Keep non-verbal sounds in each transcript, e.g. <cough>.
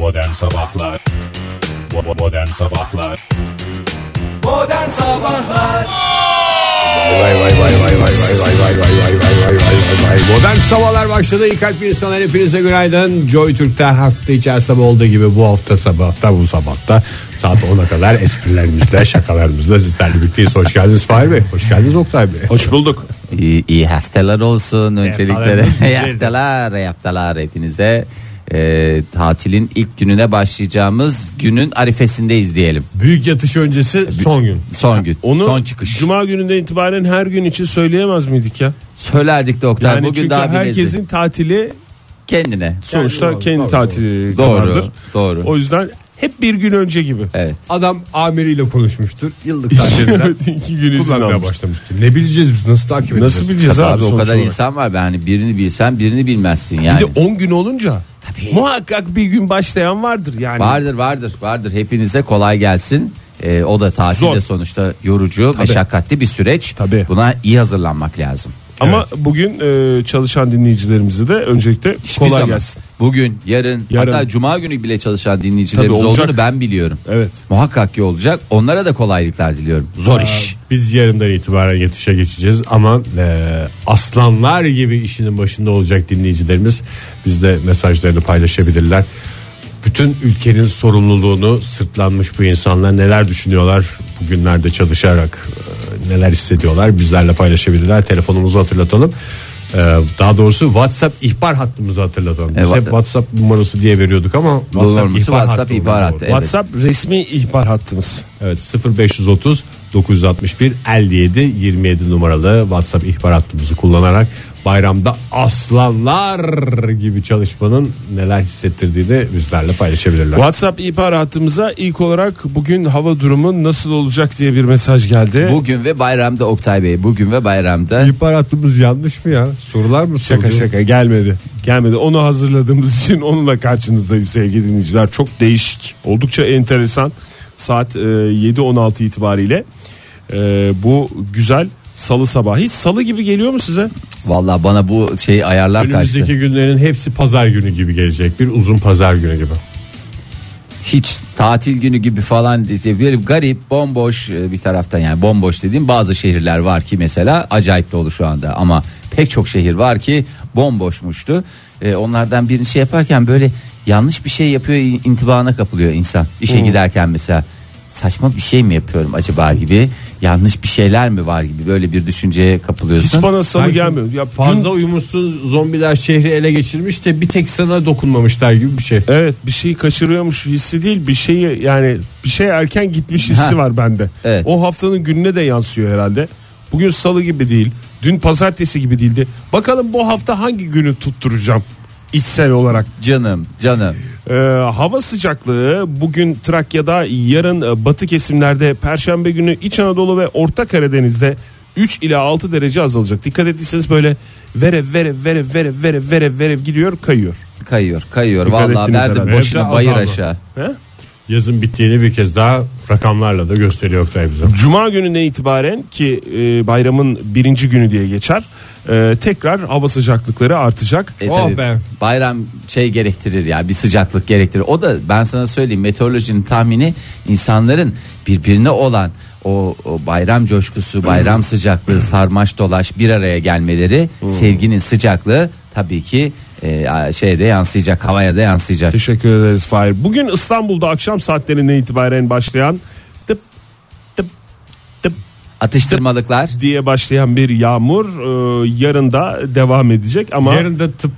Modern Sabahlar Modern Sabahlar Modern Sabahlar Vay vay vay vay vay vay vay vay vay vay vay vay vay vay vay. Modern sabahlar başladı. İyi kalp insanlar hepinize günaydın. Joy Türk'te hafta içi her sabah olduğu gibi bu hafta sabahta bu sabahta saat 10'a kadar esprilerimizle şakalarımızla sizlerle birlikteyiz. Hoş geldiniz Fahir Bey. Hoş geldiniz Oktay Bey. Hoş bulduk. İyi, iyi haftalar olsun öncelikle. haftalar. iyi haftalar, iyi haftalar hepinize. Ee, tatilin ilk gününe başlayacağımız günün arifesindeyiz diyelim. Büyük yatış öncesi son gün. Son gün, Onu son çıkış. Cuma gününden itibaren her gün için söyleyemez miydik ya? Söylerdik de Oktay Yani bugün çünkü daha herkesin tatili kendine. sonuçta Kendi- kendi tatili doğru. kadardır. Doğru. O yüzden hep bir gün önce gibi. Evet. Adam amiriyle konuşmuştur. Yıllık <laughs> tatilinden Evet, iki gün izin kullanmaya almış. başlamıştır. Ne bileceğiz biz nasıl takip edeceğiz? Nasıl bileceğiz Tabii abi, abi o sonuç kadar olarak? insan var. Yani birini bilsen birini bilmezsin yani. Bir de 10 gün olunca Tabii. muhakkak bir gün başlayan vardır yani. Vardır vardır vardır. Hepinize kolay gelsin. Ee, o da tatilde Zor. sonuçta yorucu, meşakkatli bir süreç. Tabii. Buna iyi hazırlanmak lazım. Ama bugün e, çalışan dinleyicilerimize de öncelikle Hiçbir kolay zaman. gelsin. Bugün, yarın, Yarın. hatta cuma günü bile çalışan dinleyicilerimiz Tabii olacak. olduğunu ben biliyorum. Evet. Muhakkak ki olacak. Onlara da kolaylıklar diliyorum. Zor iş. Biz yarından itibaren yatışa geçeceğiz ama e, aslanlar gibi işinin başında olacak dinleyicilerimiz bizde mesajlarını paylaşabilirler. Bütün ülkenin sorumluluğunu sırtlanmış bu insanlar neler düşünüyorlar bugünlerde çalışarak e, neler hissediyorlar bizlerle paylaşabilirler. Telefonumuzu hatırlatalım. E, daha doğrusu WhatsApp ihbar hattımızı hatırlatalım. Biz Evet. hep WhatsApp numarası diye veriyorduk ama WhatsApp Numarası ihbar WhatsApp hattı ihbar hattı. Evet. WhatsApp resmi ihbar hattımız. Evet 0530 961 57 27 numaralı WhatsApp ihbar hattımızı kullanarak bayramda aslanlar gibi çalışmanın neler hissettirdiğini bizlerle paylaşabilirler. WhatsApp ihbar hattımıza ilk olarak bugün hava durumu nasıl olacak diye bir mesaj geldi. Bugün ve bayramda Oktay Bey. Bugün ve bayramda. İhbar hattımız yanlış mı ya? Sorular mı Şaka soruluyor? şaka gelmedi. Gelmedi. Onu hazırladığımız için onunla karşınızdayız sevgili dinleyiciler. Çok değişik. Oldukça enteresan. Saat e, 7.16 itibariyle e, bu güzel salı sabahı. Hiç salı gibi geliyor mu size? Vallahi bana bu şey ayarlar Önümüzdeki kaçtı. günlerin hepsi pazar günü gibi gelecek. Bir uzun pazar günü gibi. Hiç tatil günü gibi falan diye bir garip bomboş e, bir taraftan yani bomboş dediğim bazı şehirler var ki mesela acayip dolu şu anda ama pek çok şehir var ki bomboşmuştu. E, onlardan birini şey yaparken böyle yanlış bir şey yapıyor intibana kapılıyor insan. İşe giderken mesela saçma bir şey mi yapıyorum acaba gibi yanlış bir şeyler mi var gibi böyle bir düşünceye kapılıyorsun. Hiç bana salı Sanki gelmiyor. Ya Fazla gün- uyumuşsun zombiler şehri ele geçirmiş de bir tek sana dokunmamışlar gibi bir şey. Evet bir şeyi kaçırıyormuş hissi değil bir şeyi yani bir şey erken gitmiş hissi Ha. var bende. Evet. O haftanın gününe de yansıyor herhalde. Bugün salı gibi değil. Dün pazartesi gibi değildi. Bakalım bu hafta hangi günü tutturacağım içsel olarak. Canım canım. Ee, hava sıcaklığı bugün Trakya'da yarın e, batı kesimlerde Perşembe günü İç Anadolu ve Orta Karadeniz'de 3 ila 6 derece azalacak. Dikkat ettiyseniz böyle verev verev verev verev verev verev verev gidiyor kayıyor. Kayıyor kayıyor Dikkat vallahi ettiniz verdim herhalde. boşuna Evde bayır aşağı. He? Yazın bittiğini bir kez daha rakamlarla da gösteriyor Oktay bize. Cuma gününe itibaren ki e, bayramın birinci günü diye geçer. E, tekrar hava sıcaklıkları artacak. E Oh tabii, be. Bayram şey gerektirir ya bir sıcaklık gerektirir. O da ben sana söyleyeyim meteorolojinin tahmini insanların birbirine olan o, o bayram coşkusu, bayram sıcaklığı, <clears throat> sarmaş dolaş bir araya gelmeleri, sevginin sıcaklığı tabii ki e, şeyde yansıyacak, havaya da yansıyacak. Teşekkür ederiz Fahir. Bugün İstanbul'da akşam saatlerine itibaren başlayan tıp Atıştırmalıklar. diye başlayan bir yağmur e, yarın da devam edecek ama Yarın da tıp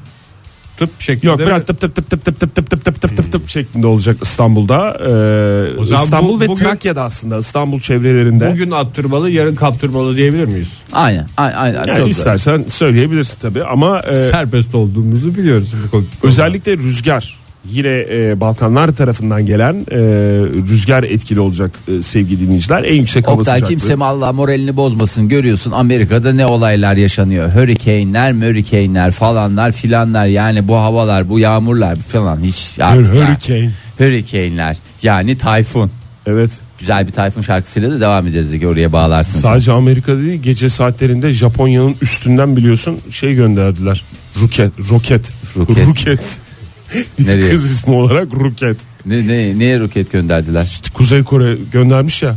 tıp şeklinde. yok biraz tıp tıp tıp tıp tıp tıp tıp tıp tıp tıp tıp tıp şeklinde olacak İstanbul'da. E, O zaman İstanbul bu- ve bugün- Trakya'da aslında İstanbul çevrelerinde. Bugün attırmalı yarın kaptırmalı diyebilir miyiz? Aynen, aynen, aynen. yani çok güzel. istersen söyleyebilirsin tabii ama e, Serbest olduğumuzu biliyoruz. bu Özellikle rüzgar yine e, Balkanlar tarafından gelen e, rüzgar etkili olacak e, sevgili dinleyiciler. En yüksek hava Oktay sıcaklığı. kimse Allah moralini bozmasın görüyorsun Amerika'da ne olaylar yaşanıyor hurricane'ler mörricane'ler falanlar filanlar yani bu havalar bu yağmurlar falan hiç artık. Hurricane. hurricane'ler yani tayfun Evet. güzel bir tayfun şarkısıyla da devam ederiz Ege oraya bağlarsın sen. Sadece Amerika'da değil gece saatlerinde Japonya'nın üstünden biliyorsun şey gönderdiler. Roket, roket, Roket. roket. Nereye? Kız ismi olarak Ruket. Ne, ne, neye roket gönderdiler? Kuzey Kore göndermiş ya.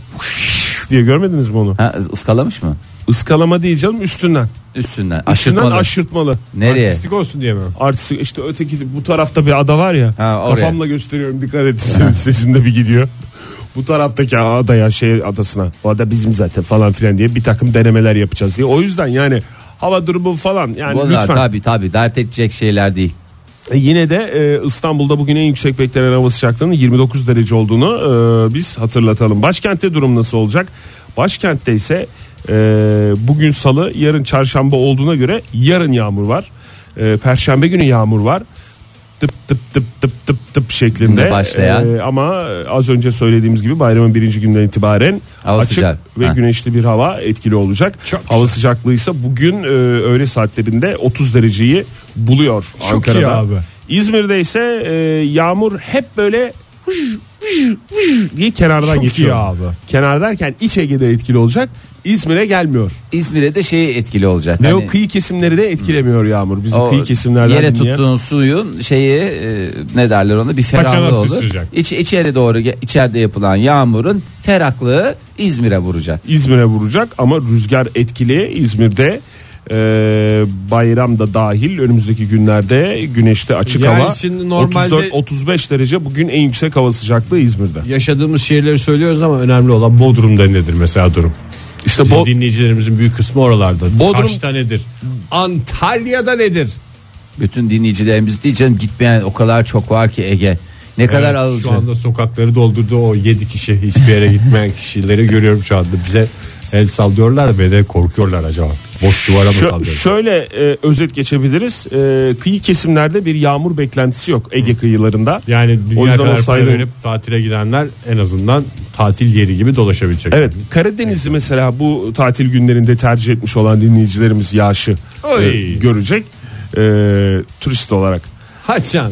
diye görmediniz mi onu? Ha, ıskalamış mı? Iskalama değil canım üstünden. Üstünden. Üstünden Aşırtmalı. aşırtmalı. Nereye? Artistik olsun diye mi? Artist işte öteki bu tarafta bir ada var ya. Ha, oraya. kafamla gösteriyorum dikkat etseniz sesimde bir gidiyor. Bu taraftaki adaya şey adasına. O ada bizim zaten falan filan diye bir takım denemeler yapacağız diye. O yüzden yani hava durumu falan yani Bunlar lütfen. tabi tabi dert edecek şeyler değil. E, Yine de e, İstanbul'da bugün en yüksek beklenen hava sıcaklığının 29 derece olduğunu e, biz hatırlatalım. Başkentte durum nasıl olacak? Başkentte ise e, bugün salı yarın çarşamba olduğuna göre yarın yağmur var. E, Perşembe günü yağmur var. Tıp tıp tıp tıp tıp tıp şeklinde başlayan. E, ama az önce söylediğimiz gibi bayramın birinci günden itibaren Hava açık sıcak. ve Ha. güneşli bir hava etkili olacak. Çok hava güzel. sıcaklığı ise bugün e, öğle saatlerinde 30 dereceyi buluyor Çok Ankara'da. iyi abi. İzmir'de ise e, yağmur hep böyle vış, vış, vış diye kenardan Çok geçiyor. iyi abi. Kenar derken iç Ege'de etkili olacak. İzmir'e gelmiyor. İzmir'e de şey etkili olacak. Ve Hani o kıyı kesimleri de etkilemiyor yağmur. Bizim o kıyı kesimlerden yere dinleyen- tuttuğun suyun şeyi e, ne derler ona bir ferahlığı olur. sıçrayacak. İç, içeri doğru içeride yapılan yağmurun ferahlığı İzmir'e vuracak. İzmir'e vuracak ama rüzgar etkili İzmir'de e, bayram da dahil önümüzdeki günlerde güneşte açık Yani hava şimdi normalde- 34-35 derece bugün en yüksek hava sıcaklığı İzmir'de. Yaşadığımız şeyleri söylüyoruz ama önemli olan Bodrum'da nedir mesela durum? İşte Bizim bu dinleyicilerimizin büyük kısmı oralarda. Bodrum- Kaçta nedir? Antalya'da nedir? Bütün dinleyicilerimiz diyeceğim gitmeyen o kadar çok var ki Ege. Ne kadar Evet, alacak? Şu anda sokakları doldurdu o 7 kişi hiçbir yere gitmeyen kişileri görüyorum şu anda. Bize el sallıyorlar ve de korkuyorlar acaba. Boş duvara mı sallıyorlar? şöyle e, özet geçebiliriz. E, kıyı kesimlerde bir yağmur beklentisi yok Ege kıyılarında. Yani O dünya yüzden kadar o para verip tatile gidenler en azından tatil yeri gibi dolaşabilecek. Evet Karadeniz'i mesela bu tatil günlerinde tercih etmiş olan dinleyicilerimiz yağışı e, Oy. görecek. E, turist olarak Haçan.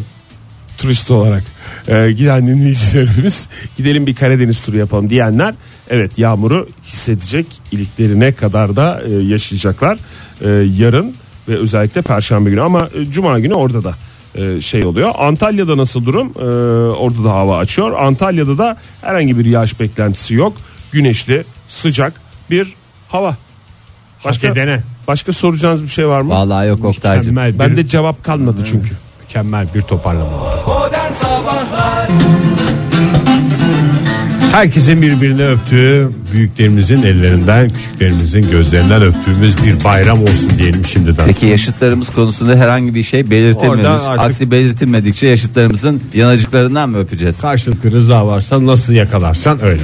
Turist olarak e, giden dinleyicilerimiz gidelim bir Karadeniz turu yapalım diyenler evet yağmuru hissedecek iliklerine kadar da e, yaşayacaklar E, yarın ve özellikle perşembe günü ama e, cuma günü orada da e, şey oluyor. Antalya'da nasıl durum? E, orada da hava açıyor. Antalya'da da herhangi bir yağış beklentisi yok. Güneşli, sıcak bir hava. Hak edene. başka soracağınız bir şey var mı? Vallahi yok Oktay'cım. Mükemmel bir, Bende cevap kalmadı çünkü. mükemmel bir toparlama. Modern Sabahlar Herkesin birbirini öptüğü, büyüklerimizin ellerinden, küçüklerimizin gözlerinden öptüğümüz bir bayram olsun diyelim şimdiden. Peki yaşıtlarımız konusunda herhangi bir şey belirtilmiyoruz. Oradan artık- Aksi belirtilmedikçe yaşıtlarımızın yanacıklarından mı öpeceğiz? Karşılıklı rıza varsa nasıl yakalarsan öyle.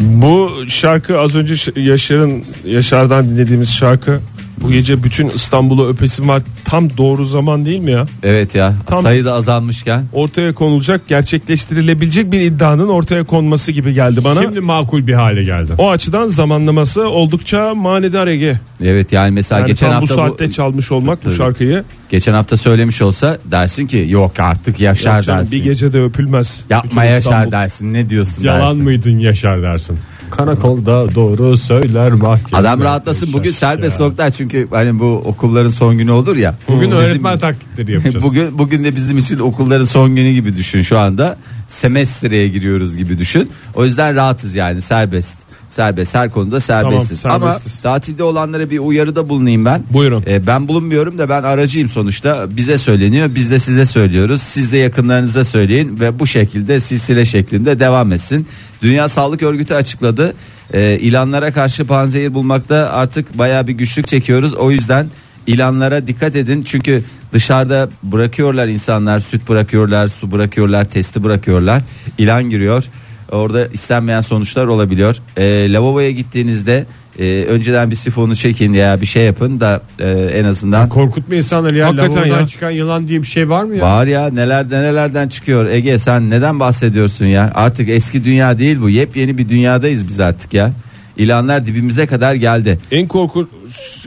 Bu şarkı az önce Ş- Yaşar'ın Yaşar'dan dinlediğimiz şarkı bu gece bütün İstanbul'u öpesim var. Tam doğru zaman değil mi ya? Evet ya Tam- sayı da azalmışken. Ortaya konulacak, gerçekleştirilebilecek bir iddianın ortaya konması gibi geldi bana. Şimdi makul bir hale geldi. o açıdan zamanlaması oldukça manidar Ege. Evet yani mesela Yani geçen tam bu hafta saatte çalmış olmak bu Tabii. şarkıyı. geçen hafta söylemiş olsa dersin ki yok artık Yaşar Yok canım, dersin. bir gecede öpülmez. Yapma Yaşar dersin ne diyorsun Yalan dersin. mıydın Yaşar dersin. Karakolda doğru söyler mahkeme. Adam rahatlasın bugün serbest ya. nokta çünkü hani bu okulların son günü olur ya. Bugün Bizim- öğretmen taklitleri yapacağız. <laughs> bugün bugün de bizim için okulların son günü gibi düşün şu anda. Semestreye giriyoruz gibi düşün. O yüzden rahatız yani serbest. Serbest her konuda serbestiz. Tamam, Ama tatilde olanlara bir uyarıda bulunayım ben. Buyurun. Ee, ben bulunmuyorum da ben aracıyım sonuçta. Bize söyleniyor biz de size söylüyoruz. Siz de yakınlarınıza söyleyin ve bu şekilde silsile şeklinde devam etsin. Dünya Sağlık Örgütü açıkladı. Ee, ilanlara karşı panzehir bulmakta artık baya bir güçlük çekiyoruz. O yüzden ilanlara dikkat edin. Çünkü dışarıda bırakıyorlar insanlar süt bırakıyorlar, su bırakıyorlar, testi bırakıyorlar. İlan giriyor. Orada istenmeyen sonuçlar olabiliyor. Ee, lavaboya gittiğinizde e, önceden bir sifonu çekin ya bir şey yapın da e, en azından Korkutma insanları ya. Hakikaten Lavabodan ya. çıkan yılan diye bir şey var mı ya? Var ya neler nelerden çıkıyor Ege sen neden bahsediyorsun ya artık eski dünya değil bu yepyeni bir dünyadayız biz artık ya İlanlar dibimize kadar geldi En korku,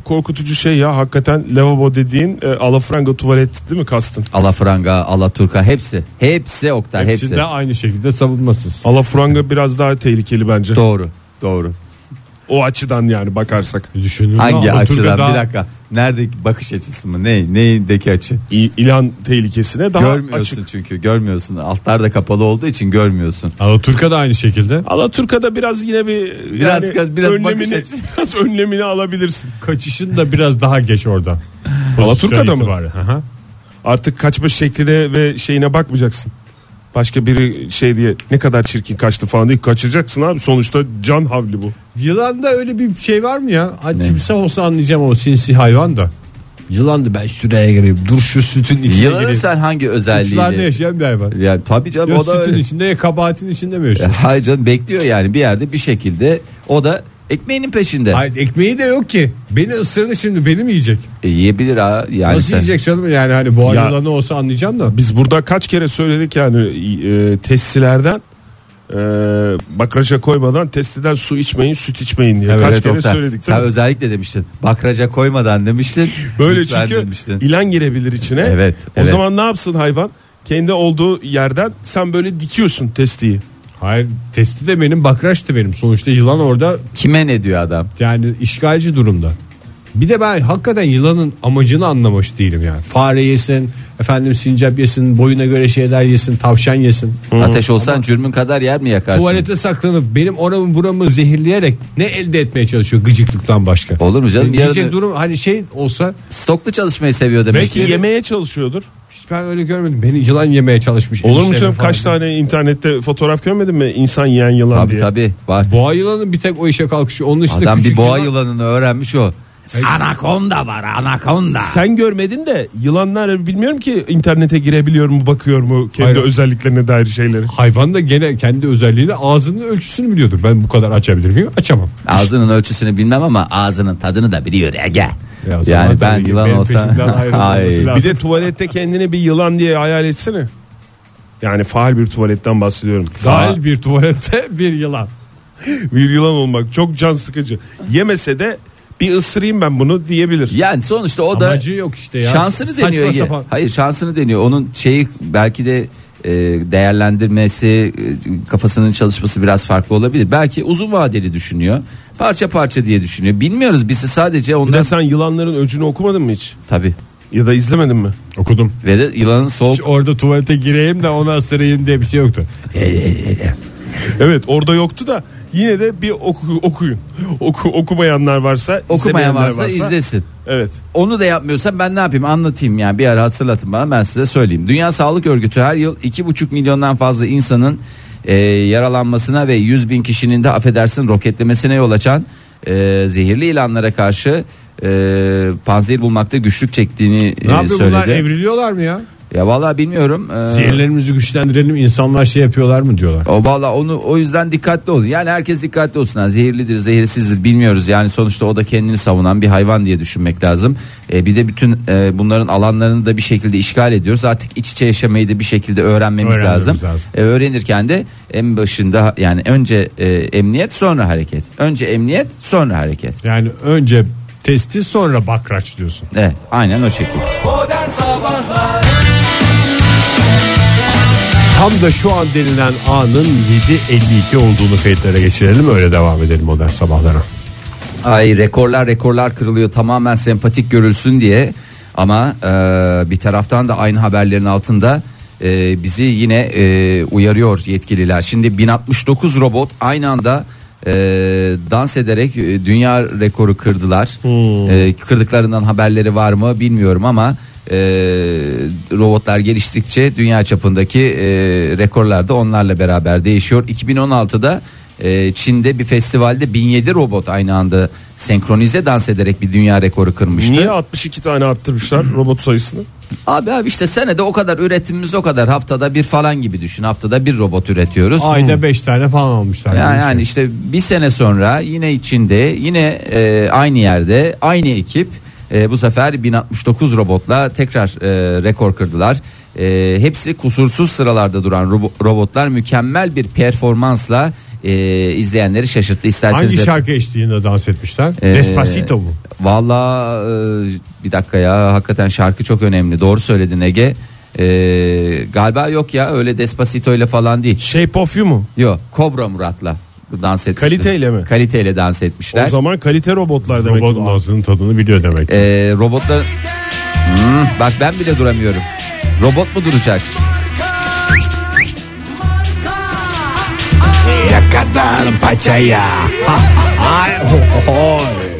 korkutucu şey ya hakikaten lavabo dediğin e, alafranga tuvalet değil mi kastın? Alafranga Alaturka hepsi hepsi Oktay Hepsi hepsi, de aynı şekilde savunmasız. Alafranga biraz daha tehlikeli bence. doğru doğru O açıdan yani bakarsak. Düşünün hangi Alaturka açıdan daha- bir dakika Neredeki bakış açısı mı? Ne? Neyindeki açı? İ- ilan tehlikesine daha görmüyorsun açık. çünkü görmüyorsun. Altlar da kapalı olduğu için görmüyorsun. Alaturka da aynı şekilde. Alaturka'da biraz yine bir Biraz- yani biraz bakış önlemini, açısı. <laughs> biraz önlemini alabilirsin. Kaçışın da biraz daha geç orada. Alaturka'da mı? hı. Artık kaçma şekline ve şeyine bakmayacaksın. Başka biri şey diye ne kadar çirkin kaçtı falan diye kaçıracaksın abi. Sonuçta can havli bu. Yılanda öyle bir şey var mı ya? Hadi timsah olsa anlayacağım o sinsi hayvan da. Yılandı ben şuraya gireyim. Dur şu sütün içine Yılanın gireyim. sen hangi Uçlarda özelliğini? yaşayan bir hayvan. Yani tabii canım Ya o da sütün öyle. içinde ya kabahatin içinde mi yaşıyor? Hayır canım bekliyor yani bir yerde bir şekilde o da ekmeğinin peşinde. Hayır ekmeği de yok ki. Beni ısırdı şimdi beni mi yiyecek? E, yiyebilir ha yani Nasıl sen- yiyecek canım yani hani boğa Ya- yılanı olsa anlayacağım da. Biz burada kaç kere söyledik yani e, testilerden e, bakraja koymadan testiden su içmeyin süt içmeyin diye. Evet, kaç evet, kere Oktay. söyledik. Sen değil mi? özellikle demiştin. Bakraja koymadan demiştin. Böyle Lütfen çünkü demiştin. ilan girebilir içine. Evet, O evet. zaman ne yapsın hayvan? Kendi olduğu yerden sen böyle dikiyorsun testiyi. Hayır testi de benim bakraç da benim. Sonuçta yılan orada Kime ne diyor adam? yani işgalci durumda. Bir de ben hakikaten yılanın amacını anlamış değilim yani. Fare yesin, efendim sincap yesin, boyuna göre şeyler yesin, tavşan yesin. Ateş olsan cürmün kadar yer mi yakarsın? Tuvalete saklanıp benim oramı buramı zehirleyerek ne elde etmeye çalışıyor gıcıklıktan başka. Olur mu canım? Yani diyecek Yarın- durum hani şey olsa Stoklu çalışmayı seviyor demek Belki ki. yemeye çalışıyordur. Hiç ben öyle görmedim. Beni yılan yemeye çalışmış. Olur mu canım kaç tane internette fotoğraf görmedin mi insan yiyen yılan Tabii diye. tabii var. Boğa yılanı bir tek o işe kalkışıyor. Onun dışında Adam bir boğa yılan- yılanını öğrenmiş o. Anakonda var anakonda. Sen görmedin de yılanlar bilmiyorum ki internete girebiliyor mu bakıyor mu kendi Hayır. özelliklerine dair şeyleri. Hayvan da gene kendi özelliğini ağzının ölçüsünü biliyordur. Ben bu kadar açabilir miyim? Açamam. Ağzının ölçüsünü bilmem ama ağzının tadını da biliyor Ege. Ya zaman Yani ben yılan <laughs> ayrılmaması Ay. Bir de tuvalette kendini bir yılan diye hayal etsene. Yani faal bir tuvaletten bahsediyorum. Dahil bir tuvalette <laughs> bir yılan. bir yılan olmak çok can sıkıcı. Yemese de bir ısırayım ben bunu diyebilir. Yani sonuçta o da Amacı yok işte ya. şansını Saçma deniyor sapan. Hayır şansını deniyor. Onun şeyi belki de e, değerlendirmesi e, kafasının çalışması biraz farklı olabilir. Belki uzun vadeli düşünüyor. Parça parça diye düşünüyor. Bilmiyoruz biz sadece Bir de sen yılanların öcünü okumadın mı hiç? tabi Ya da izlemedin mi? Okudum. ve de yılanın soğuk Hiç orada tuvalete gireyim de ona ısırayım diye bir şey yoktu. Evet orada yoktu da yine de bir oku, okuyun. Oku, okumayanlar varsa, okumayan izlemeyenler varsa izlesin. Evet. Onu da yapmıyorsam ben ne yapayım anlatayım yani bir ara hatırlatın bana ben size söyleyeyim. Dünya Sağlık Örgütü her yıl 2,5 milyondan fazla insanın e, yaralanmasına ve 100 bin kişinin de affedersin roketlemesine yol açan e, zehirli ilanlara karşı e, panzehir bulmakta güçlük çektiğini Ne e, yapıyor bunlar söyledi. evriliyorlar mı ya? Ya vallahi bilmiyorum. E, Zehirlerimizi güçlendirelim insanlar şey yapıyorlar mı diyorlar. o valla onu o yüzden dikkatli olun. Yani herkes dikkatli olsun. Ha, zehirlidir, zehirsizdir bilmiyoruz. Yani sonuçta o da kendini savunan bir hayvan diye düşünmek lazım. E, bir de bütün e, bunların alanlarını da bir şekilde işgal ediyoruz. Artık iç içe yaşamayı da bir şekilde öğrenmemiz Öğrenmemiz lazım. lazım. E, öğrenirken de en başında yani önce e, emniyet sonra hareket. Önce emniyet sonra hareket. Yani önce testi sonra bakraç diyorsun. Evet, aynen o şekilde. Modern Sabahlar Tam da şu an denilen anın 7.52 olduğunu kayıtlara geçirelim öyle devam edelim modern sabahlara. Ay rekorlar rekorlar kırılıyor tamamen sempatik görülsün diye ama e, bir taraftan da aynı haberlerin altında e, bizi yine e, uyarıyor yetkililer. Şimdi 1069 robot aynı anda e, dans ederek e, dünya rekoru kırdılar. E, kırdıklarından haberleri var mı bilmiyorum ama e, robotlar geliştikçe dünya çapındaki e, rekorlar da onlarla beraber değişiyor. 2016'da e, Çin'de bir festivalde 1007 robot aynı anda senkronize dans ederek bir dünya rekoru kırmıştı. Niye 62 tane arttırmışlar robot sayısını? Abi abi işte senede o kadar üretimimiz o kadar haftada bir falan gibi düşün. Haftada bir robot üretiyoruz. Ayda 5 tane falan almışlar. Yani, Yani, işte bir sene sonra yine içinde yine e, aynı yerde aynı ekip e, bu sefer 1069 robotla tekrar e, rekor kırdılar. E, hepsi kusursuz sıralarda duran robo- robotlar mükemmel bir performansla e, izleyenleri şaşırttı. İsterseniz Hangi hep- şarkı eşliğinde dans etmişler? Ee, Despacito mu? Valla e, bir dakika ya hakikaten şarkı çok önemli. Doğru söyledin Ege. E, galiba yok ya öyle Despacito ile falan değil. Shape of You mu? Yok Kobra Murat'la. dans etmişler. Kaliteyle mi? Kaliteyle dans etmişler. O zaman kalite robotlar demek Robot bunlar. ağzının tadını biliyor demek. Ee, robotlar Hmm, bak ben bile duramıyorum. Robot mu duracak?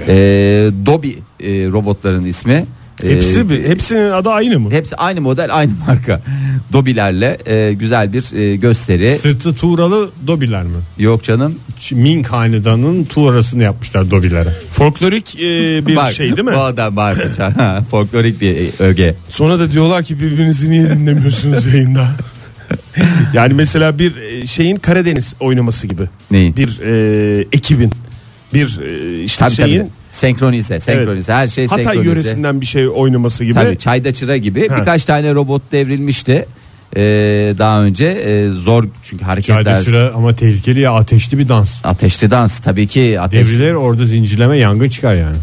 Ee, Dobby e, robotların ismi. Ee, Hepsi bir- hepsinin adı aynı mı? hepsi aynı model aynı marka. Dobby'lerle e, güzel bir e, gösteri. Sırtı tuğralı dobiler mi? Yok canım. Ming hanedanının tuğrasını yapmışlar dobilere. Folklorik e, bir Bak, şey değil mi? Bu adam bağıracak. <laughs> Ha, Folklorik bir e, öge. Sonra da diyorlar ki birbirinizi niye dinlemiyorsunuz yayında? <laughs> yani mesela bir e, şeyin Karadeniz oynaması gibi. Neyin? Bir e, ekibin bir e, işte Tabii şeyin tabii. Senkronize, senkronize. Her şey Hatay senkronize. yöresinden bir şey oynaması gibi. Tabii çayda çıra gibi Ha. birkaç tane robot devrilmişti. Ee, daha önce e, zor çünkü hareketler Çayda çıra ama tehlikeli ya ateşli bir dans. ateşli dans tabii ki ateş Devrilir orada zincirleme yangın çıkar yani.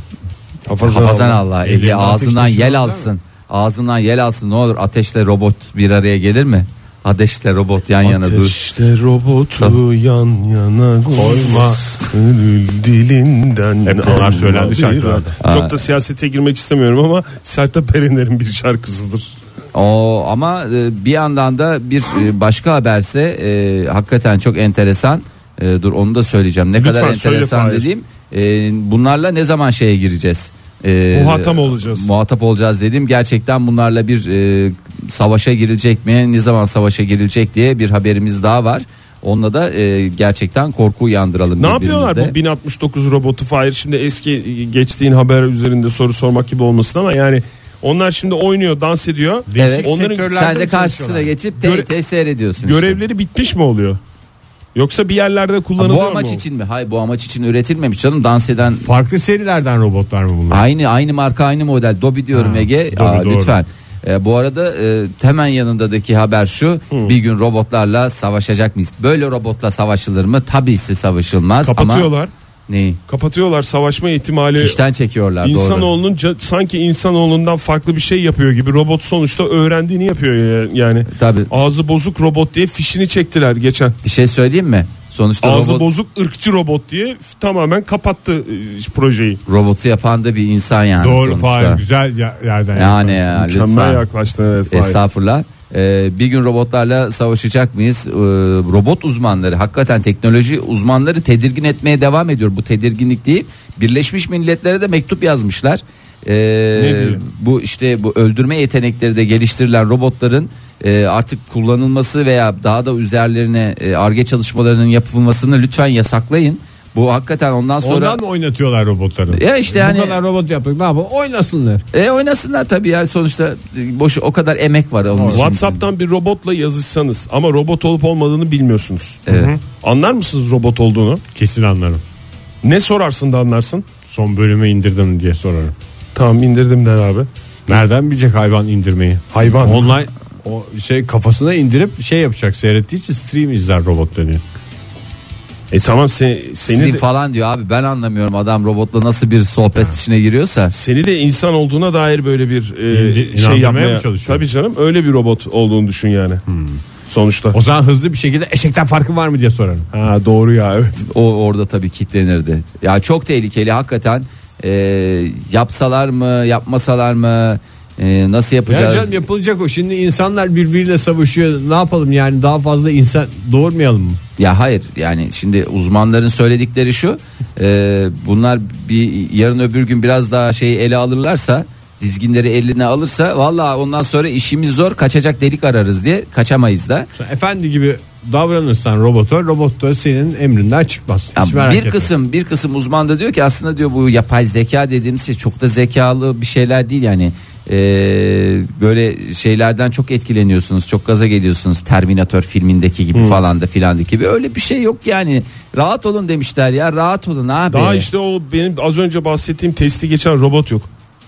Hafazan hafazan Allah. Allah eli ağzından yel alsın ağzından yel alsın ne olur ateşle robot bir araya gelir mi ateşle robot yan yana dur Ateşle robotu yan yana Koyma. Gönül dilinden Hep bunlar söylendi biraz. şarkılarda. Çok da siyasete girmek istemiyorum ama Sertab Erener'in bir şarkısıdır. O ama e, bir yandan da bir e, başka haberse e, hakikaten çok enteresan. E, dur onu da söyleyeceğim. Ne Lütfen kadar söyle enteresan Fahir. dediğim. e, bunlarla ne zaman şeye gireceğiz? E, Muhatap olacağız. Muhatap olacağız dedim. Gerçekten bunlarla bir e, savaşa girilecek mi? Ne zaman savaşa girilecek diye bir haberimiz daha var. Onunla da e, gerçekten korku uyandıralım. Ne yapıyorlar bu birbirimizde. 1069 robotu Fahir? Şimdi eski geçtiğin haber üzerinde soru sormak gibi olmasın ama yani onlar şimdi oynuyor, dans ediyor. Evet. Onların Sen de karşısına geçip Göre- te- te- seyrediyorsun. işte. görevleri bitmiş mi oluyor? Yoksa bir yerlerde kullanılıyor bu amaç mu? için mi? Hayır bu amaç için üretilmemiş canım. Dans eden Farklı serilerden robotlar mı bunlar? Aynı aynı marka aynı model Dobby diyorum Ha, Ege Dobby, Aa, doğru. lütfen. Ee, bu arada e, hemen yanındaki haber şu bir gün robotlarla savaşacak mıyız? Böyle robotla savaşılır mı? Tabii ki savaşılmaz ama Kapatıyorlar. Neyi? Kapatıyorlar savaşma ihtimali. Fişten çekiyorlar doğru. İnsanoğlunun ca- sanki insanoğlundan farklı bir şey yapıyor gibi robot sonuçta öğrendiğini yapıyor ya- yani. Tabii. Ağzı bozuk robot diye fişini çektiler geçen. Bir şey söyleyeyim mi? Sonuçta Ağzı robot, bozuk ırkçı robot diye tamamen kapattı e, projeyi. robotu yapan da bir insan yani Doğru sonuçta. Fahir güzel yerden Yani yaklaştın. ya, Mükemmel yaklaştın evet. Estağfurullah. Ee, bir gün robotlarla savaşacak mıyız? Ee, robot uzmanları, hakikaten teknoloji uzmanları tedirgin etmeye devam ediyor. Bu tedirginlik değil. Birleşmiş Milletler'e de mektup yazmışlar. Ee, bu işte bu öldürme yetenekleri de geliştirilen robotların e, artık kullanılması veya daha da üzerlerine e, arge çalışmalarının yapılmasını lütfen yasaklayın. Bu hakikaten ondan sonra Ondan mı oynatıyorlar robotları? Ya işte Bu hani- kadar robot yaptık ne yapalım oynasınlar. e, oynasınlar tabii ya sonuçta boşu o kadar emek var onun için. WhatsApp'tan bir robotla yazışsanız ama robot olup olmadığını bilmiyorsunuz. Evet. Anlar mısınız robot olduğunu? Kesin anlarım. Ne sorarsın da anlarsın? Son bölümü indirdim diye sorarım. Tamam indirdim der abi. Nereden bilecek hayvan indirmeyi? Hayvan. Online o şey kafasına indirip şey yapacak seyrettiği için stream izler robot dönüyor. E tamam se- seni Stream de, falan diyor abi ben anlamıyorum adam robotla nasıl bir sohbet içine giriyorsa. seni de insan olduğuna dair böyle bir e, İndi- şey yapmaya mı çalışıyor? Tabii canım öyle bir robot olduğunu düşün yani. Sonuçta. O zaman hızlı bir şekilde eşekten farkı var mı diye sorarım. Ha doğru ya evet. O orada tabii kitlenirdi. Ya çok tehlikeli hakikaten. Ee, yapsalar mı yapmasalar mı Ee, nasıl Ya yapacağız? canım yapılacak o. Şimdi insanlar birbiriyle savaşıyor. Ne yapalım yani daha fazla insan doğurmayalım mı? Ya hayır yani şimdi uzmanların söyledikleri şu e, bunlar bir yarın öbür gün biraz daha şeyi ele alırlarsa dizginleri eline alırsa vallahi ondan sonra işimiz zor kaçacak delik ararız diye kaçamayız da. Efendi gibi davranırsan robota robot da senin emrinden çıkmaz. Ya Hiç merak bir etme. kısım bir kısım uzman da diyor ki aslında diyor bu yapay zeka dediğimiz şey çok da zekalı bir şeyler değil yani Ee, böyle şeylerden çok etkileniyorsunuz çok gaza geliyorsunuz Terminator filmindeki gibi falan da filan gibi öyle bir şey yok yani rahat olun demişler ya rahat olun abi. Daha işte o benim az önce bahsettiğim testi geçen robot yok.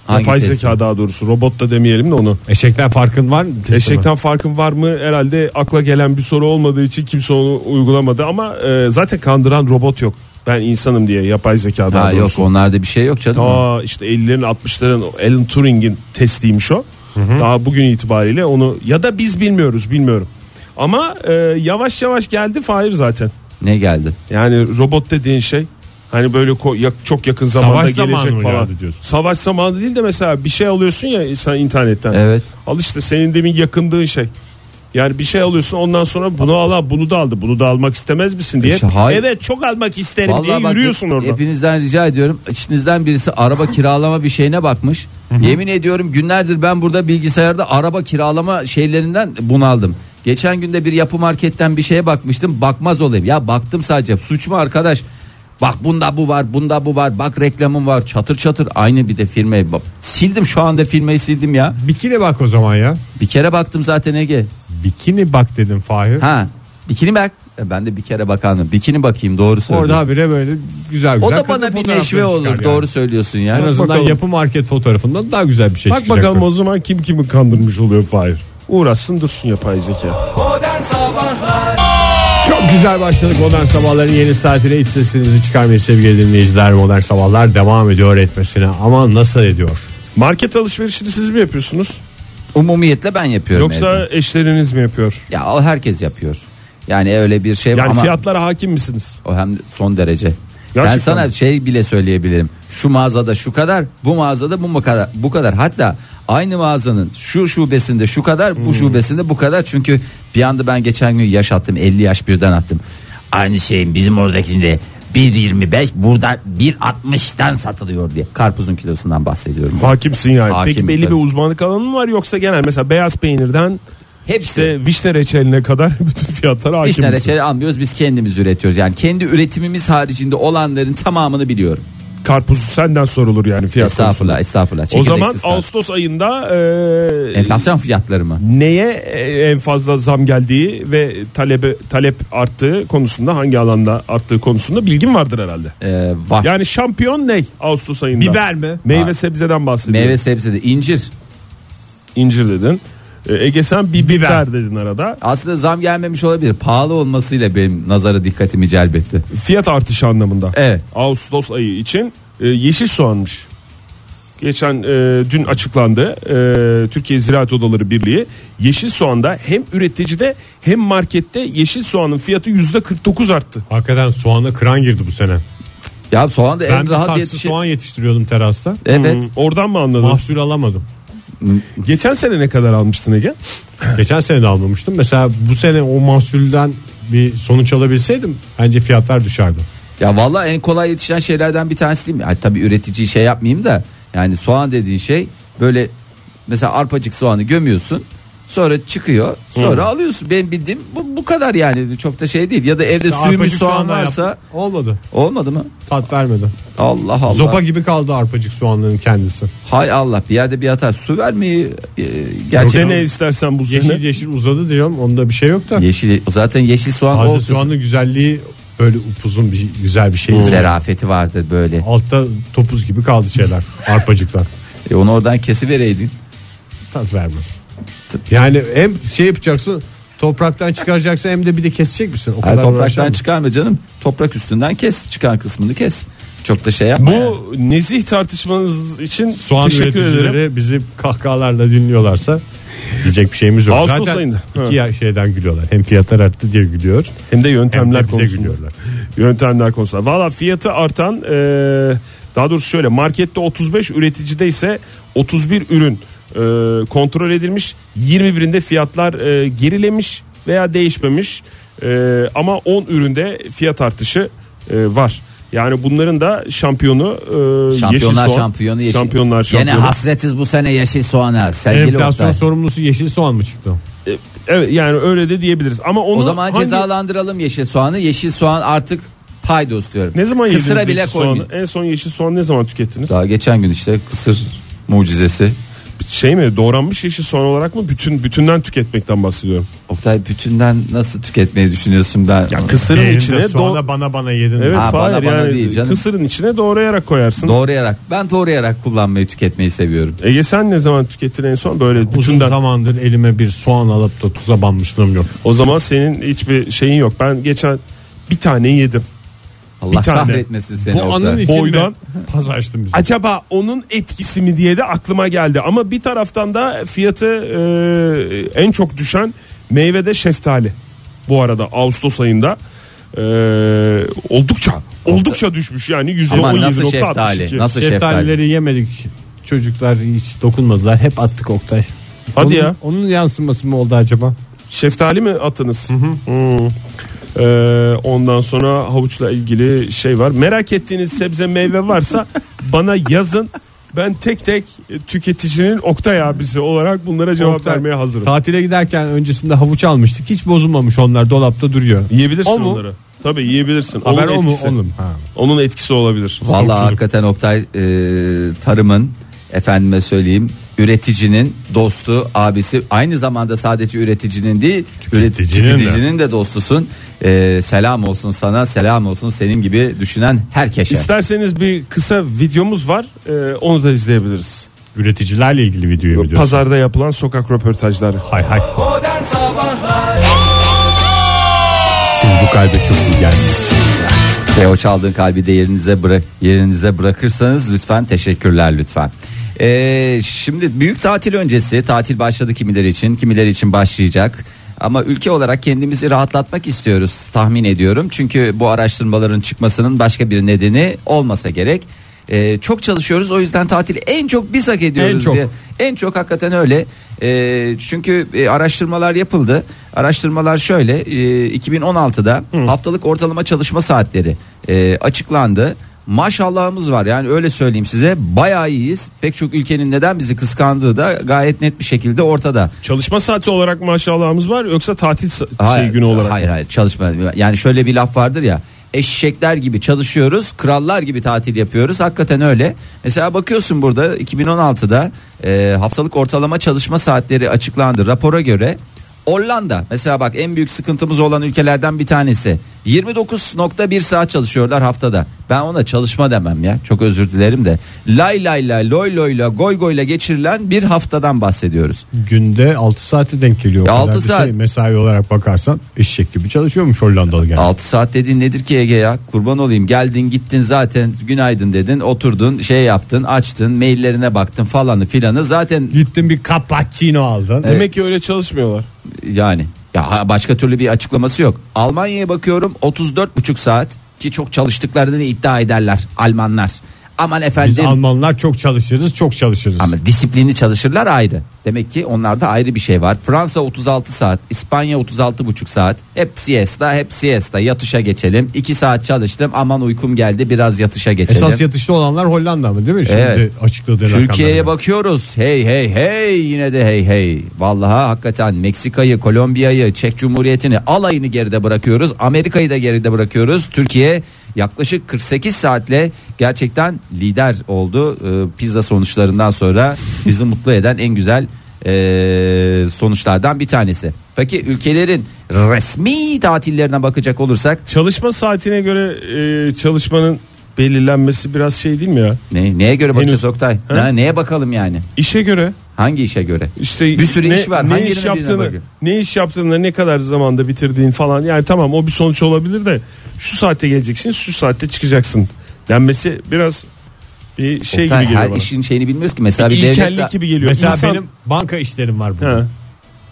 Hangi Yapay testi? zeka daha doğrusu robot da demeyelim de onu. Eşekten farkın var mı? Eşekten farkın var mı? Herhalde akla gelen bir soru olmadığı için kimse onu uygulamadı ama e, zaten kandıran robot yok. Ben insanım diye yapay zeka daha Ha, yok onlarda bir şey yok canım. Ta işte 50'lerin 60'ların Alan Turing'in testiymiş o. Daha bugün itibariyle onu ya da biz bilmiyoruz bilmiyorum. Ama e, yavaş yavaş geldi Fahir zaten. Ne geldi? Yani robot dediğin şey hani böyle ko- çok yakın zamanda Savaş zamanı gelecek mı falan. geldi diyorsun? Savaş zamanı değil de mesela bir şey alıyorsun ya sen internetten. Evet. Al işte senin demin yakındığın şey. Yani bir şey alıyorsun ondan sonra bunu al bunu da aldı bunu da almak istemez misin diye. İşte hayır. Evet çok almak isterim diye Vallahi bak, yürüyorsun hep- orada. Hepinizden rica ediyorum. İçinizden birisi araba kiralama bir şeyine bakmış. Yemin ediyorum günlerdir ben burada bilgisayarda araba kiralama şeylerinden bunaldım. Geçen günde bir yapı marketten bir şeye bakmıştım. Bakmaz olayım. Ya baktım sadece. Suç mu arkadaş? Bak bunda bu var, bunda bu var. Bak reklamım var. Çatır çatır aynı bir de firmayı. Bak, Sildim şu anda firmayı sildim ya. Bikini bak o zaman ya. Bir kere baktım zaten Ege. Bikini bak dedim Fahir. Ha, bikini bak. E, Ben de bir kere bakanım. Bikini bakayım doğru söylüyorsun. Orada habire böyle güzel güzel. o da kadın bana bir fotoğrafları neşve olur. yani. Doğru söylüyorsun ya. En azından bakalım. yapı market fotoğrafından daha güzel bir şey Bak çıkacak. bakalım o zaman kim kimi kandırmış oluyor Fahir. Uğraşsın dursun yapay zeka. Modern Sabahlar Çok güzel başladık modern sabahların yeni saatine iç sesinizi çıkarmayın sevgili dinleyiciler. Modern sabahlar devam ediyor etmesine ama nasıl ediyor? Market alışverişini siz mi yapıyorsunuz? Umumiyetle ben yapıyorum. Yoksa evde. eşleriniz mi yapıyor? ya o herkes yapıyor. Yani öyle bir şey Yani ama fiyatlara hakim misiniz? o hem de son derece. Ben Gerçekten sana mi? şey bile söyleyebilirim. Şu mağazada şu kadar, bu mağazada bu kadar, bu kadar. Hatta aynı mağazanın şu şubesinde şu kadar, Hmm. bu şubesinde bu kadar. Çünkü bir anda ben geçen gün yaş attım, 50 yaş birden attım. Aynı şeyin bizim oradakinde 1.25 burada 1.60'tan satılıyor diye. Karpuzun kilosundan bahsediyorum. Hakimsin yani. Hakimim Peki belli tabii. bir uzmanlık alanı mı var yoksa genel mesela beyaz peynirden Hepsi. işte vişne reçeline kadar <laughs> bütün fiyatlara hakim İşte misin? reçeli almıyoruz biz kendimiz üretiyoruz. Yani kendi üretimimiz haricinde olanların tamamını biliyorum. Karpuz senden sorulur yani fiyat estağfurullah konusunda. estağfurullah. O Çekirdeksiz zaman karpuz. Ağustos ayında e, enflasyon fiyatları mı? neye e, en fazla zam geldiği ve talebi talep arttığı konusunda hangi alanda arttığı konusunda bilgin vardır herhalde. Ee, var. Yani şampiyon ne Ağustos ayında? Biber mi? Meyve Var. sebzeden bahsediyorum. Meyve sebze de incir. İncir dedin. E, Ege sen bir biber. dedin arada. Aslında zam gelmemiş olabilir. Pahalı olmasıyla benim nazara dikkatimi celbetti. Fiyat artışı anlamında. Evet. Ağustos ayı için e, yeşil soğanmış. Geçen e, dün açıklandı e, Türkiye Ziraat Odaları Birliği yeşil soğanda hem üreticide hem markette yeşil soğanın fiyatı yüzde 49 arttı. Hakikaten soğana kıran girdi bu sene. Ya soğan da Ben en bir rahat yetişir. soğan yetiştiriyordum terasta. Evet. Hmm, oradan mı anladın? Mahsul alamadım. Geçen sene ne kadar almıştın Ege? Geçen sene de almamıştım. Mesela bu sene o mahsulden bir sonuç alabilseydim bence fiyatlar düşerdi. Ya vallahi en kolay yetişen şeylerden bir tanesi değil mi? Ay, tabii üreticiyi şey yapmayayım da yani soğan dediğin şey böyle mesela arpacık soğanı gömüyorsun. Sonra çıkıyor. Sonra alıyorsun. Ben bildiğim bu, bu kadar yani çok da şey değil. Ya da evde İşte suymuş soğan varsa yaptım. olmadı. olmadı mı? Tat vermedi. Allah Allah. Zopa gibi kaldı arpacık soğanların kendisi. Hay Allah bir yerde bir hata. Su vermeyi e, Gerçekten ne istersen bu sene. Yeşil yeşil uzadı diyorum. Onda bir şey yok da. yeşil zaten yeşil soğan Taze soğanın güzelliği böyle upuzun bir güzel bir şey. zerafeti vardır böyle. Altta topuz gibi kaldı şeyler. Arpacıklar. E, onu oradan kesivereydin. Tat vermez. Yani hem şey yapacaksın topraktan çıkaracaksın hem de bir de kesecek misin? O Hayır, kadar topraktan çıkarma canım. Toprak üstünden kes. Çıkan kısmını kes. Çok da şey yapma. yani. Bu nezih tartışmanız için Soğan teşekkür üreticileri ederim. bizi kahkahalarla dinliyorlarsa diyecek bir şeyimiz yok. Ağustos Zaten ayında. iki ya- şeyden gülüyorlar. Hem fiyatlar arttı diye gülüyor. Hem de Hem yöntemler de bize konusunda. gülüyorlar. Yöntemler konusunda. Valla fiyatı artan e, daha doğrusu şöyle markette 35 üreticide ise 31 ürün kontrol edilmiş. 21'inde fiyatlar e, gerilemiş veya değişmemiş. E, ama 10 üründe fiyat artışı e, var. Yani bunların da şampiyonu e, Şampiyonlar yeşil soğan. şampiyonu yeşil. Şampiyonlar şampiyonu. hasretiz bu sene yeşil soğana. Sevgili Enflasyon Oktay. sorumlusu yeşil soğan mı çıktı? E, evet yani öyle de diyebiliriz. Ama onu O zaman hangi- cezalandıralım yeşil soğanı. Yeşil soğan artık paydos diyorum. ne zaman yediniz Kısıra bile yeşil soğanı? En son yeşil soğan ne zaman tükettiniz? Daha geçen gün işte kısır mucizesi. Şey mi doğranmış yeşil soğan olarak mı bütün bütünden tüketmekten bahsediyorum. Oktay bütünden nasıl tüketmeyi düşünüyorsun ben? Ya kısırın Elinde içine soğana do- bana bana yedin. Evet Ha, Fahir, bana bana yani değil canım. kısırın içine doğrayarak koyarsın. Doğrayarak. Ben doğrayarak kullanmayı tüketmeyi seviyorum. Ege sen ne zaman tükettin en son böyle Uzun bütünden? zamandır elime bir soğan alıp da tuza banmışlığım yok. O zaman senin hiçbir şeyin yok. Ben geçen bir tane yedim. Allah tane. kahretmesin seni Bu anın Oktay. için Boydan-? Paz açtım. Acaba onun etkisi mi diye de aklıma geldi. Ama bir taraftan da fiyatı e, en çok düşen meyvede şeftali. Bu arada Ağustos ayında. Ee, oldukça oldukça düşmüş yani Ama nasıl %17.62. şeftali? Nasıl şeftali? Şeftalileri yemedik. Çocuklar hiç dokunmadılar. Hep attık Oktay. Hadi onun, ya. Onun yansıması mı oldu acaba? Şeftali mi atınız? Hmm. Ee, ondan sonra havuçla ilgili şey var. Merak ettiğiniz sebze meyve varsa <laughs> bana yazın. Ben tek tek tüketicinin Oktay abisi olarak bunlara cevap Oktay, vermeye hazırım. Tatile giderken öncesinde havuç almıştık. Hiç bozulmamış onlar dolapta duruyor. Yiyebilirsin O mu? onları. Tabii yiyebilirsin. Haber onun o mu? etkisi. Onun. Ha. Onun etkisi olabilir. Vallahi Stokçuluk. hakikaten Oktay e, tarımın efendime söyleyeyim üreticinin dostu abisi aynı zamanda sadece üreticinin değil Tüketicinin üret- de. tüketicinin de dostusun. E, selam olsun sana selam olsun senin gibi düşünen herkese. İsterseniz bir kısa videomuz var. Ee, onu da izleyebiliriz. Üreticilerle ilgili videoyu mu diyorsun? Pazarda yapılan sokak röportajları. Hay hay. Siz bu kalbe çok iyi geldiniz. Ve o çaldığın kalbi de yerinize bırak yerinize bırakırsanız lütfen teşekkürler lütfen. Ee, şimdi büyük tatil öncesi tatil başladı kimileri için kimileri için başlayacak. Ama ülke olarak kendimizi rahatlatmak istiyoruz tahmin ediyorum. Çünkü bu araştırmaların çıkmasının başka bir nedeni olmasa gerek. Ee, çok çalışıyoruz o yüzden tatili en çok biz hak ediyoruz En çok. diye. En çok hakikaten öyle. Ee, çünkü e, araştırmalar yapıldı. Araştırmalar şöyle. e, 2016'da haftalık ortalama çalışma saatleri e, açıklandı. Maşallahımız var yani öyle söyleyeyim size bayağı iyiyiz. Pek çok ülkenin neden bizi kıskandığı da gayet net bir şekilde ortada. Çalışma saati olarak maşallahımız var yoksa tatil sa- şey günü olarak. Hayır hayır çalışma. Yani şöyle bir laf vardır ya. Eşekler gibi çalışıyoruz, krallar gibi tatil yapıyoruz. Hakikaten öyle. Mesela bakıyorsun burada 2016'da e, haftalık ortalama çalışma saatleri açıklandı. Rapora göre Hollanda mesela bak en büyük sıkıntımız olan ülkelerden bir tanesi. 29.1 saat çalışıyorlar haftada. Ben ona çalışma demem ya. Çok özür dilerim de. Lay lay lay loy loyla goy goyla geçirilen bir haftadan bahsediyoruz. Günde 6 saate denk geliyor. Ya O kadar altı bir saat. Şey, mesai olarak bakarsan eşek gibi çalışıyormuş Hollandalı gene. 6 saat dediğin nedir ki Ege ya? Kurban olayım. Geldin gittin zaten günaydın dedin. Oturdun şey yaptın açtın maillerine baktın falanı filanı. Zaten Gittin bir cappuccino aldın. Demek ki öyle çalışmıyorlar. yani ya başka türlü bir açıklaması yok. Almanya'ya bakıyorum 34,5 saat ki çok çalıştıklarını iddia ederler Almanlar. Aman Biz efendim Almanlar çok çalışırız çok çalışırız. ama disiplinli çalışırlar ayrı. Demek ki onlarda ayrı bir şey var. Fransa 36 saat, İspanya 36,5 saat. Hep siesta, hep siesta. Yatışa geçelim. 2 saat çalıştım. Aman uykum geldi. Biraz yatışa geçelim. Esas yatışlı olanlar Hollanda mı değil mi? Şimdi Evet. açıkladığı Türkiye'ye bakıyoruz. Hey hey hey yine de hey hey. Vallahi hakikaten Meksika'yı, Kolombiya'yı, Çek Cumhuriyeti'ni alayını geride bırakıyoruz. Amerika'yı da geride bırakıyoruz. Türkiye yaklaşık 48 saatle gerçekten lider oldu. Ee, pizza sonuçlarından sonra bizi mutlu eden en güzel ee, sonuçlardan bir tanesi. Peki ülkelerin resmi tatillerine bakacak olursak Çalışma saatine göre e, çalışmanın belirlenmesi biraz şey değil mi ya? ne, neye göre bakacağız Henüz- Oktay? Ha? Ne- neye bakalım yani? İşe göre Hangi işe göre? işte Bir sürü ne, iş var. Ne Hangi iş yaptığını, ne iş yaptığını, ne kadar zamanda bitirdiğin falan. Yani tamam o bir sonuç olabilir de şu saatte geleceksin, şu saatte çıkacaksın denmesi biraz bir şey Oktay, gibi geliyor her bana. işin şeyini bilmiyoruz ki. Mesela bir İlkellik devlet gibi geliyor. Mesela İnsan- benim banka işlerim var burada. Ha.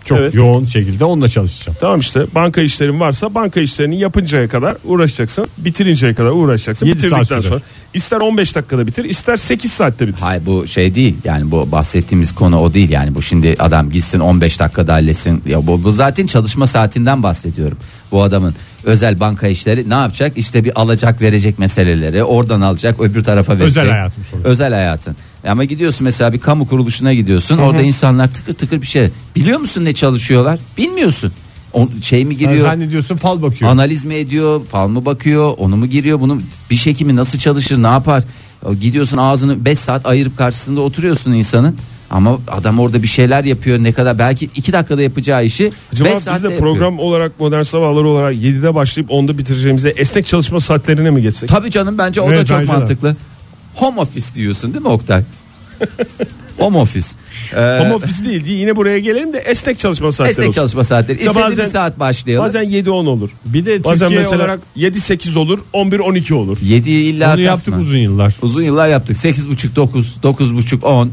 Çok Evet. yoğun şekilde onunla çalışacağım. Tamam işte banka işlerin varsa banka işlerini yapıncaya kadar uğraşacaksın. Bitirinceye kadar uğraşacaksın. Yedi saat Bitirdikten sürer. sonra ister 15 dakikada bitir ister 8 saatte bitir. Hayır bu şey değil yani bu bahsettiğimiz konu o değil yani bu şimdi adam gitsin 15 dakikada halletsin ya bu, bu zaten çalışma saatinden bahsediyorum bu adamın özel banka işleri ne yapacak işte bir alacak verecek meseleleri oradan alacak öbür tarafa verecek Özel hayatım sonuçta. özel hayatın ama gidiyorsun mesela bir kamu kuruluşuna gidiyorsun orada insanlar tıkır tıkır bir şey biliyor musun ne çalışıyorlar bilmiyorsun o, şey mi giriyor zannediyorsun fal bakıyor. Analiz mi ediyor, fal mı bakıyor, onu mu giriyor, bunu bir hekimi nasıl çalışır, ne yapar? O Gidiyorsun ağzını 5 saat ayırıp karşısında oturuyorsun insanın. Ama adam orada bir şeyler yapıyor ne kadar belki 2 dakikada yapacağı işi 5 Acaba biz saatte de yapıyor. program olarak modern sabahları olarak 7'de başlayıp 10'da bitireceğimize esnek çalışma saatlerine mi geçsek? Tabii canım bence o da Evet, çok bence de. Home office diyorsun değil mi Oktay? <laughs> Home office. Ee, Home office değil diye yine buraya gelelim de esnek çalışma saatleri esnek olsun. çalışma saatleri. İşte İstediğin bazen- bir saat başlayalım. Bazen 7-10 olur. Bir de Bazen Türkiye mesela olarak 7-8 olur 11-12 olur. 7 illa onu kasma. yaptık uzun yıllar. Uzun yıllar yaptık. 8.5 9 9.5 10.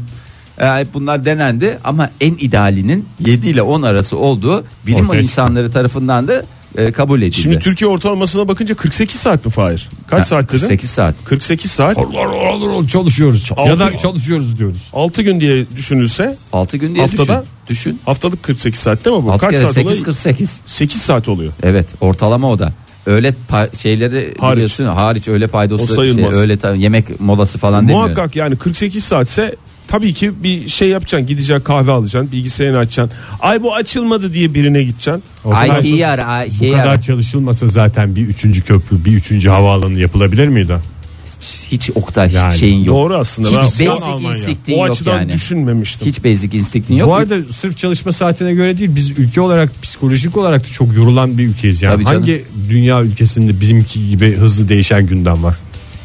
Ee, hep bunlar denendi ama en idealinin 7 ile 10 arası olduğu bilim Ortaya insanları tarafından da e, kabul edildi. Şimdi Türkiye ortalamasına bakınca 48 saat mi Fahir? Kaç Ha, saat dedin? 48 saat. 48 saat. çalışıyoruz. Altı- Ya da çalışıyoruz diyoruz. 6 gün diye düşünülse 6 gün diye Haftada? düşün. Düşün. haftalık 48 saat değil mi bu? 6 Kaç kere saat 8 oluyor? 48. 8 saat oluyor. Evet ortalama o da. Öğle pa- şeyleri Hariç. biliyorsun hariç öğle paydosu şey, öğle ta- yemek molası falan demiyor. Muhakkak yani 48 saatse tabii ki bir şey yapacaksın. Gideceksin kahve alacaksın. Bilgisayarını açacaksın. Ay bu açılmadı diye birine gideceksin. O kadar, Ay iyi ara ay, bu şey kadar ara. çalışılmasa zaten bir üçüncü köprü, bir üçüncü havaalanı yapılabilir miydi? Hiç Oktay Yani şeyin yok. Doğru aslında. Hiç basic instinktin o yok açıdan yani. düşünmemiştim. Hiç basic instinktin yok. Bu arada sırf çalışma saatine göre değil biz ülke olarak psikolojik olarak da çok yorulan bir ülkeyiz. Yani Tabii canım. hangi dünya ülkesinde bizimki gibi hızlı değişen gündem var?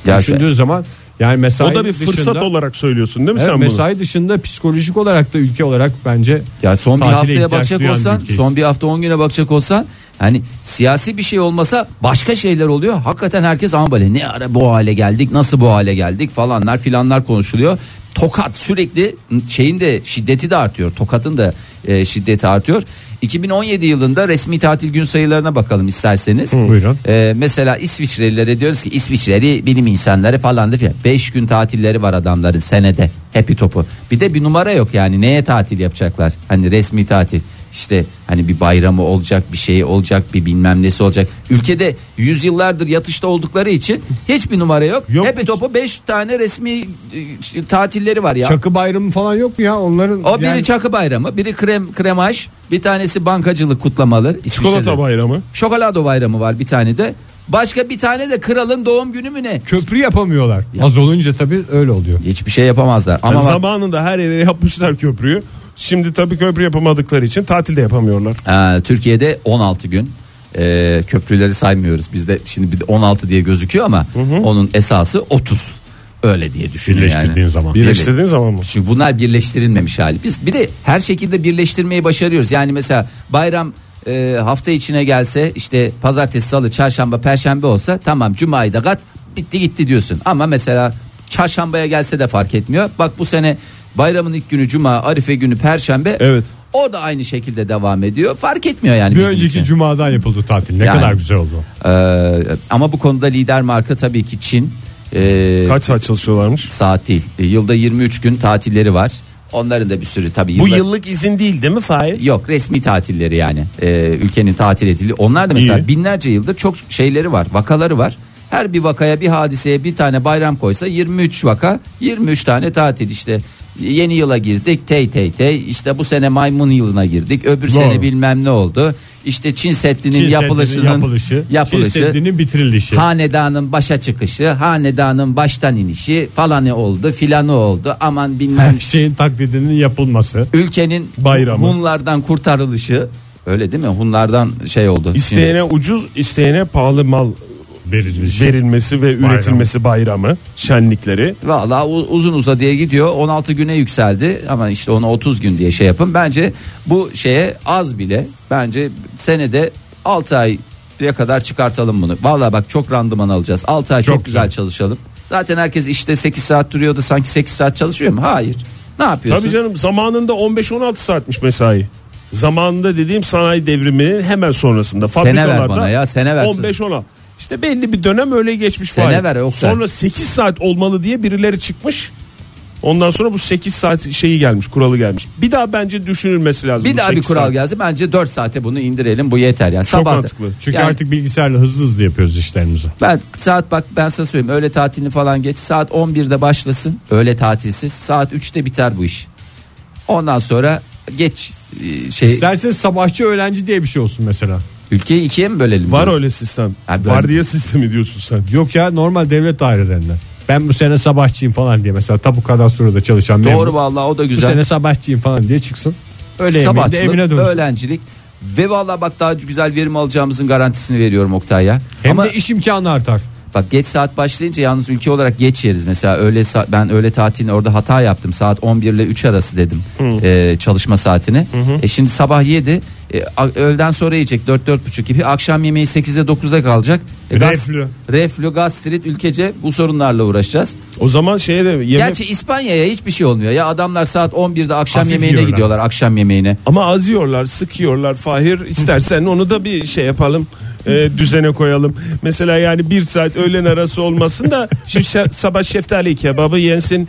Ya Düşündüğün zaman yani mesai o da bir fırsat dışında, olarak söylüyorsun değil mi Evet, sen bunu? mesai dışında psikolojik olarak da ülke olarak bence Ya son bir haftaya bakacak olsan, son bir hafta 10 güne bakacak olsan hani siyasi bir şey olmasa başka şeyler oluyor. Hakikaten herkes ama böyle ne ara bu hale geldik, nasıl bu hale geldik falanlar filanlar konuşuluyor. Tokat sürekli şeyin de şiddeti de artıyor. Tokat'ın da e, şiddeti artıyor. 2017 yılında resmi tatil gün sayılarına bakalım isterseniz. Buyurun. Ee, mesela İsviçrelilere diyoruz ki İsviçreli bilim insanları falan da filan. 5 gün tatilleri var adamların senede. Happy topu. Bir de bir numara yok yani neye tatil yapacaklar? Hani resmi tatil. İşte hani bir bayramı olacak, bir şey olacak, bir bilmem nesi olacak. Ülkede yüzyıllardır yatışta oldukları için hiçbir numara yok. Yok. Happy topu 5 tane resmi e, tatilleri var ya. çakı bayramı falan yok mu ya onların? o biri yani- çakı bayramı, biri krem kremaj, bir tanesi bankacılık kutlamaları. Çikolata İsviçre'de. bayramı. Şokolado bayramı var bir tane de. Başka bir tane de kralın doğum günü mü ne? köprü yapamıyorlar. Az olunca tabii öyle oluyor. Hiçbir şey yapamazlar. Ama Yani zamanında her yere yapmışlar köprüyü. Şimdi tabii köprü yapamadıkları için tatilde yapamıyorlar. Ee, Türkiye'de 16 gün Ee, köprüleri saymıyoruz. Bizde şimdi bir de 16 diye gözüküyor ama onun esası 30. Öyle diye düşünün Birleştirdiğin yani. zaman. Birleştirdiğin zaman mı? Çünkü bunlar birleştirilmemiş hali. Biz bir de her şekilde birleştirmeyi başarıyoruz. Yani mesela bayram e, hafta içine gelse işte pazartesi, salı, çarşamba, perşembe olsa tamam cumayı da kat bitti gitti diyorsun. Ama mesela çarşambaya gelse de fark etmiyor. Bak bu sene bayramın ilk günü cuma, arife günü perşembe. Evet. O da aynı şekilde devam ediyor. Fark etmiyor yani Bir bizim önceki için. cumadan yapıldı tatil. Ne Yani. kadar güzel oldu. Ee, ama bu konuda lider marka tabii ki Çin. Ee, Kaç saat çalışıyorlarmış? saat değil. Ee, yılda 23 gün tatilleri var. Onların da bir sürü tabii. Bu yıllık izin değil değil mi Fahir? Yok resmi tatilleri yani Ee, ülkenin tatil edildiği. Onlar da mesela İyi. binlerce yıldır çok şeyleri var vakaları var. Her bir vakaya bir hadiseye bir tane bayram koysa 23 vaka 23 tane tatil işte. Yeni yıla girdik tey tey tey işte bu sene maymun yılına girdik öbür Doğru. sene bilmem ne oldu işte Çin Seddi'nin Çin yapılışının Seddi'nin yapılışı, yapılışı Çin Seddi'nin bitirilişi. hanedanın başa çıkışı hanedanın baştan inişi falanı oldu filanı oldu aman bilmem Her şeyin taklidinin yapılması. ülkenin Bayramı. Hunlardan kurtarılışı öyle değil mi? Hunlardan şey oldu. İsteyene ucuz, isteyene pahalı mal Verilişi. verilmesi ve üretilmesi bayramı, şenlikleri. Valla uzun uzadıya gidiyor 16 güne yükseldi ama işte onu 30 gün diye şey yapın. Bence bu şeye az bile bence senede 6 aya kadar çıkartalım bunu. Valla bak çok randıman alacağız 6 ay çok, Çok güzel güzel. çalışalım. Zaten herkes işte 8 saat duruyordu sanki 8 saat çalışıyor mu? Hayır. Ne yapıyorsun? Tabii canım zamanında 15-16 saatmiş mesai. Zamanında dediğim sanayi devriminin hemen sonrasında. Sene ver Fabrikalarda bana ya, sene versin. 15-16. İşte belli bir dönem öyle geçmiş. Sene ver, Oktay. Sonra 8 saat olmalı diye birileri çıkmış. Ondan sonra bu 8 saat şeyi gelmiş kuralı gelmiş. Bir daha bence düşünülmesi lazım. bir bu daha bir 8 kural saat. gelse bence 4 saate bunu indirelim bu yeter yani. Çok Sabah- mantıklı. Çünkü Yani- artık bilgisayarla hızlı hızlı yapıyoruz işlerimizi. Ben saat bak ben sana söyleyeyim öğle tatilini falan geç saat 11'de başlasın öğle tatilsiz saat 3'te biter bu iş. Ondan sonra geç e, şey İsterseniz sabahçı öğlenci diye bir şey olsun mesela. Ülkeyi ikiye mi bölelim? Var diyor. öyle sistem. Ha, ben- Var diye sistemi diyorsun sen. Yok ya normal devlet dairelerinde. Ben bu sene sabahçıyım falan diye mesela tapu kadastroda çalışan Doğru memur. vallahi o da Bu güzel. sene sabahçıyım falan diye çıksın. Öyle Sabahçılık, evine dönsün. öğlencilik ve vallahi bak daha güzel verim alacağımızın garantisini veriyorum Oktay ya. Hem Ama de iş imkanı artar. Bak geç saat başlayınca yalnız ülke olarak geç yeriz. Mesela öğle ben öğle tatilini orada hata yaptım. Saat 11 ile 3 arası dedim e, çalışma saatini. E şimdi sabah 7 e, öğleden sonra yiyecek 4-4.30 gibi. Akşam yemeği 8'de 9'da kalacak. E, gaz- Reflü. Reflü, gastrit, ülkece bu sorunlarla uğraşacağız. O zaman şeye de yemek Gerçi İspanya'ya hiçbir şey olmuyor. Ya adamlar saat 11'de akşam Hafif yemeğine yiyorlar. gidiyorlar. Akşam yemeğine. ama az yiyorlar, sık yiyorlar. Fahir istersen onu da bir şey yapalım. E, düzene koyalım. Mesela yani bir saat öğlen arası olmasın da şimdi sabah şeftali kebabı yensin.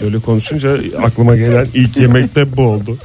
Böyle konuşunca aklıma gelen ilk yemek de bu oldu.